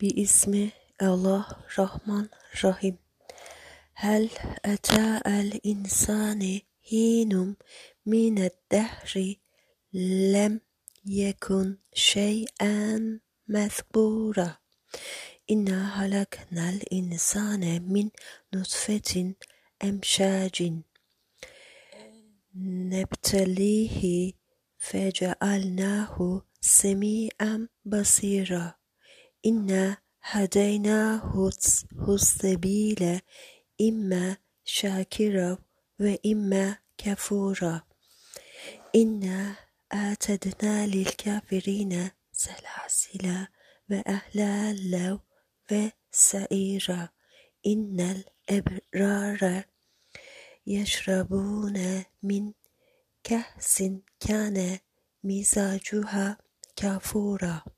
باسم الله الرحمن الرحيم. هل أتى الإنسان حين من الدهر لم يكن شيئا مذكورا إنا خلقنا الإنسان من نطفة أمشاج نبتليه فجعلناه سميعا بصيرا. إنا هديناه السبيل إما شاكرا وإما كفورا. إنا أعتدنا للكافرين سلاسل وأهلالا وسعيرا. إن الأبرار يشربون من كأس كان مزاجها كافورا.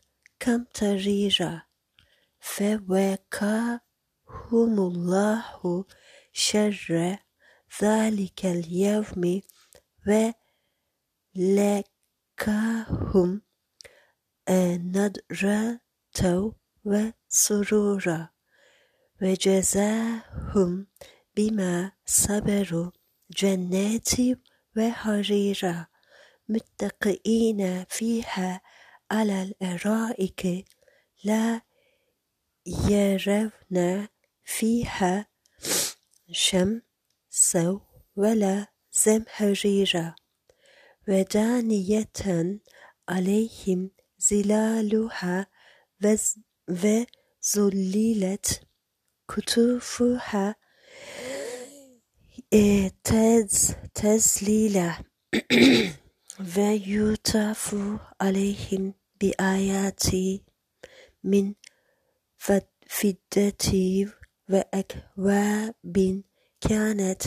كمطريرا فوقاهم الله شر ذلك اليوم ولقاهم نضرة وسرورا وجزاهم بما صبروا جنات وحريرا متقئين فيها على الأرائك لا يرون فيها شمسا ولا زمهريرا ودانية عليهم ظلالها وذللت كتوفها تذليلا ويطاف عليهم بآيات من فضة وأكواب كانت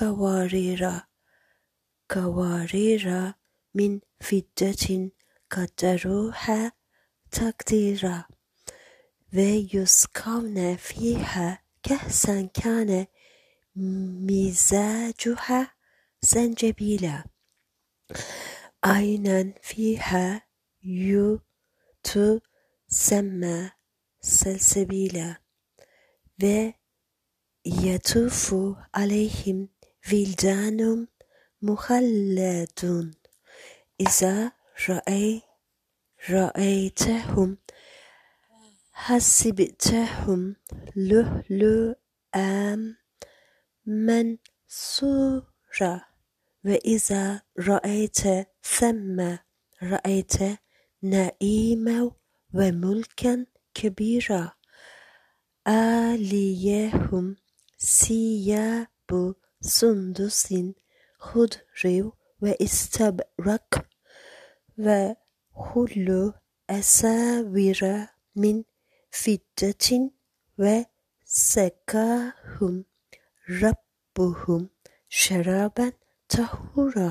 قواريرا قوارير من فضة قدروها تقديرا. ويسقون فيها كأسا كان مزاجها زنجبيلا. عينا فيها تسمى سلسبيلا ويطوف عليهم ولدان مخلدون. إذا رأي رأيتهم حسبتهم لؤلؤا منثورا. وإذا رأيت ثم رأيت نعيما وملكا كبيرا. آليهم ثياب سندس خضر واستبرق وحلوا أساور من فضة وسقاهم. ربهم شرابا طهورا.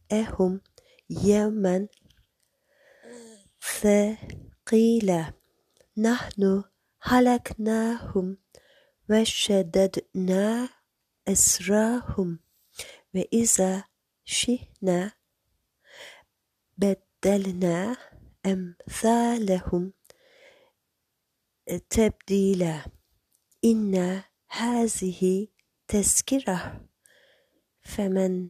وراءهم يوما؟ ثقيلا نحن هلكناهم وشددنا أسراهم وإذا شئنا بدلنا أمثالهم تبديلا. إن هذه تذكرة. فمن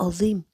Olim.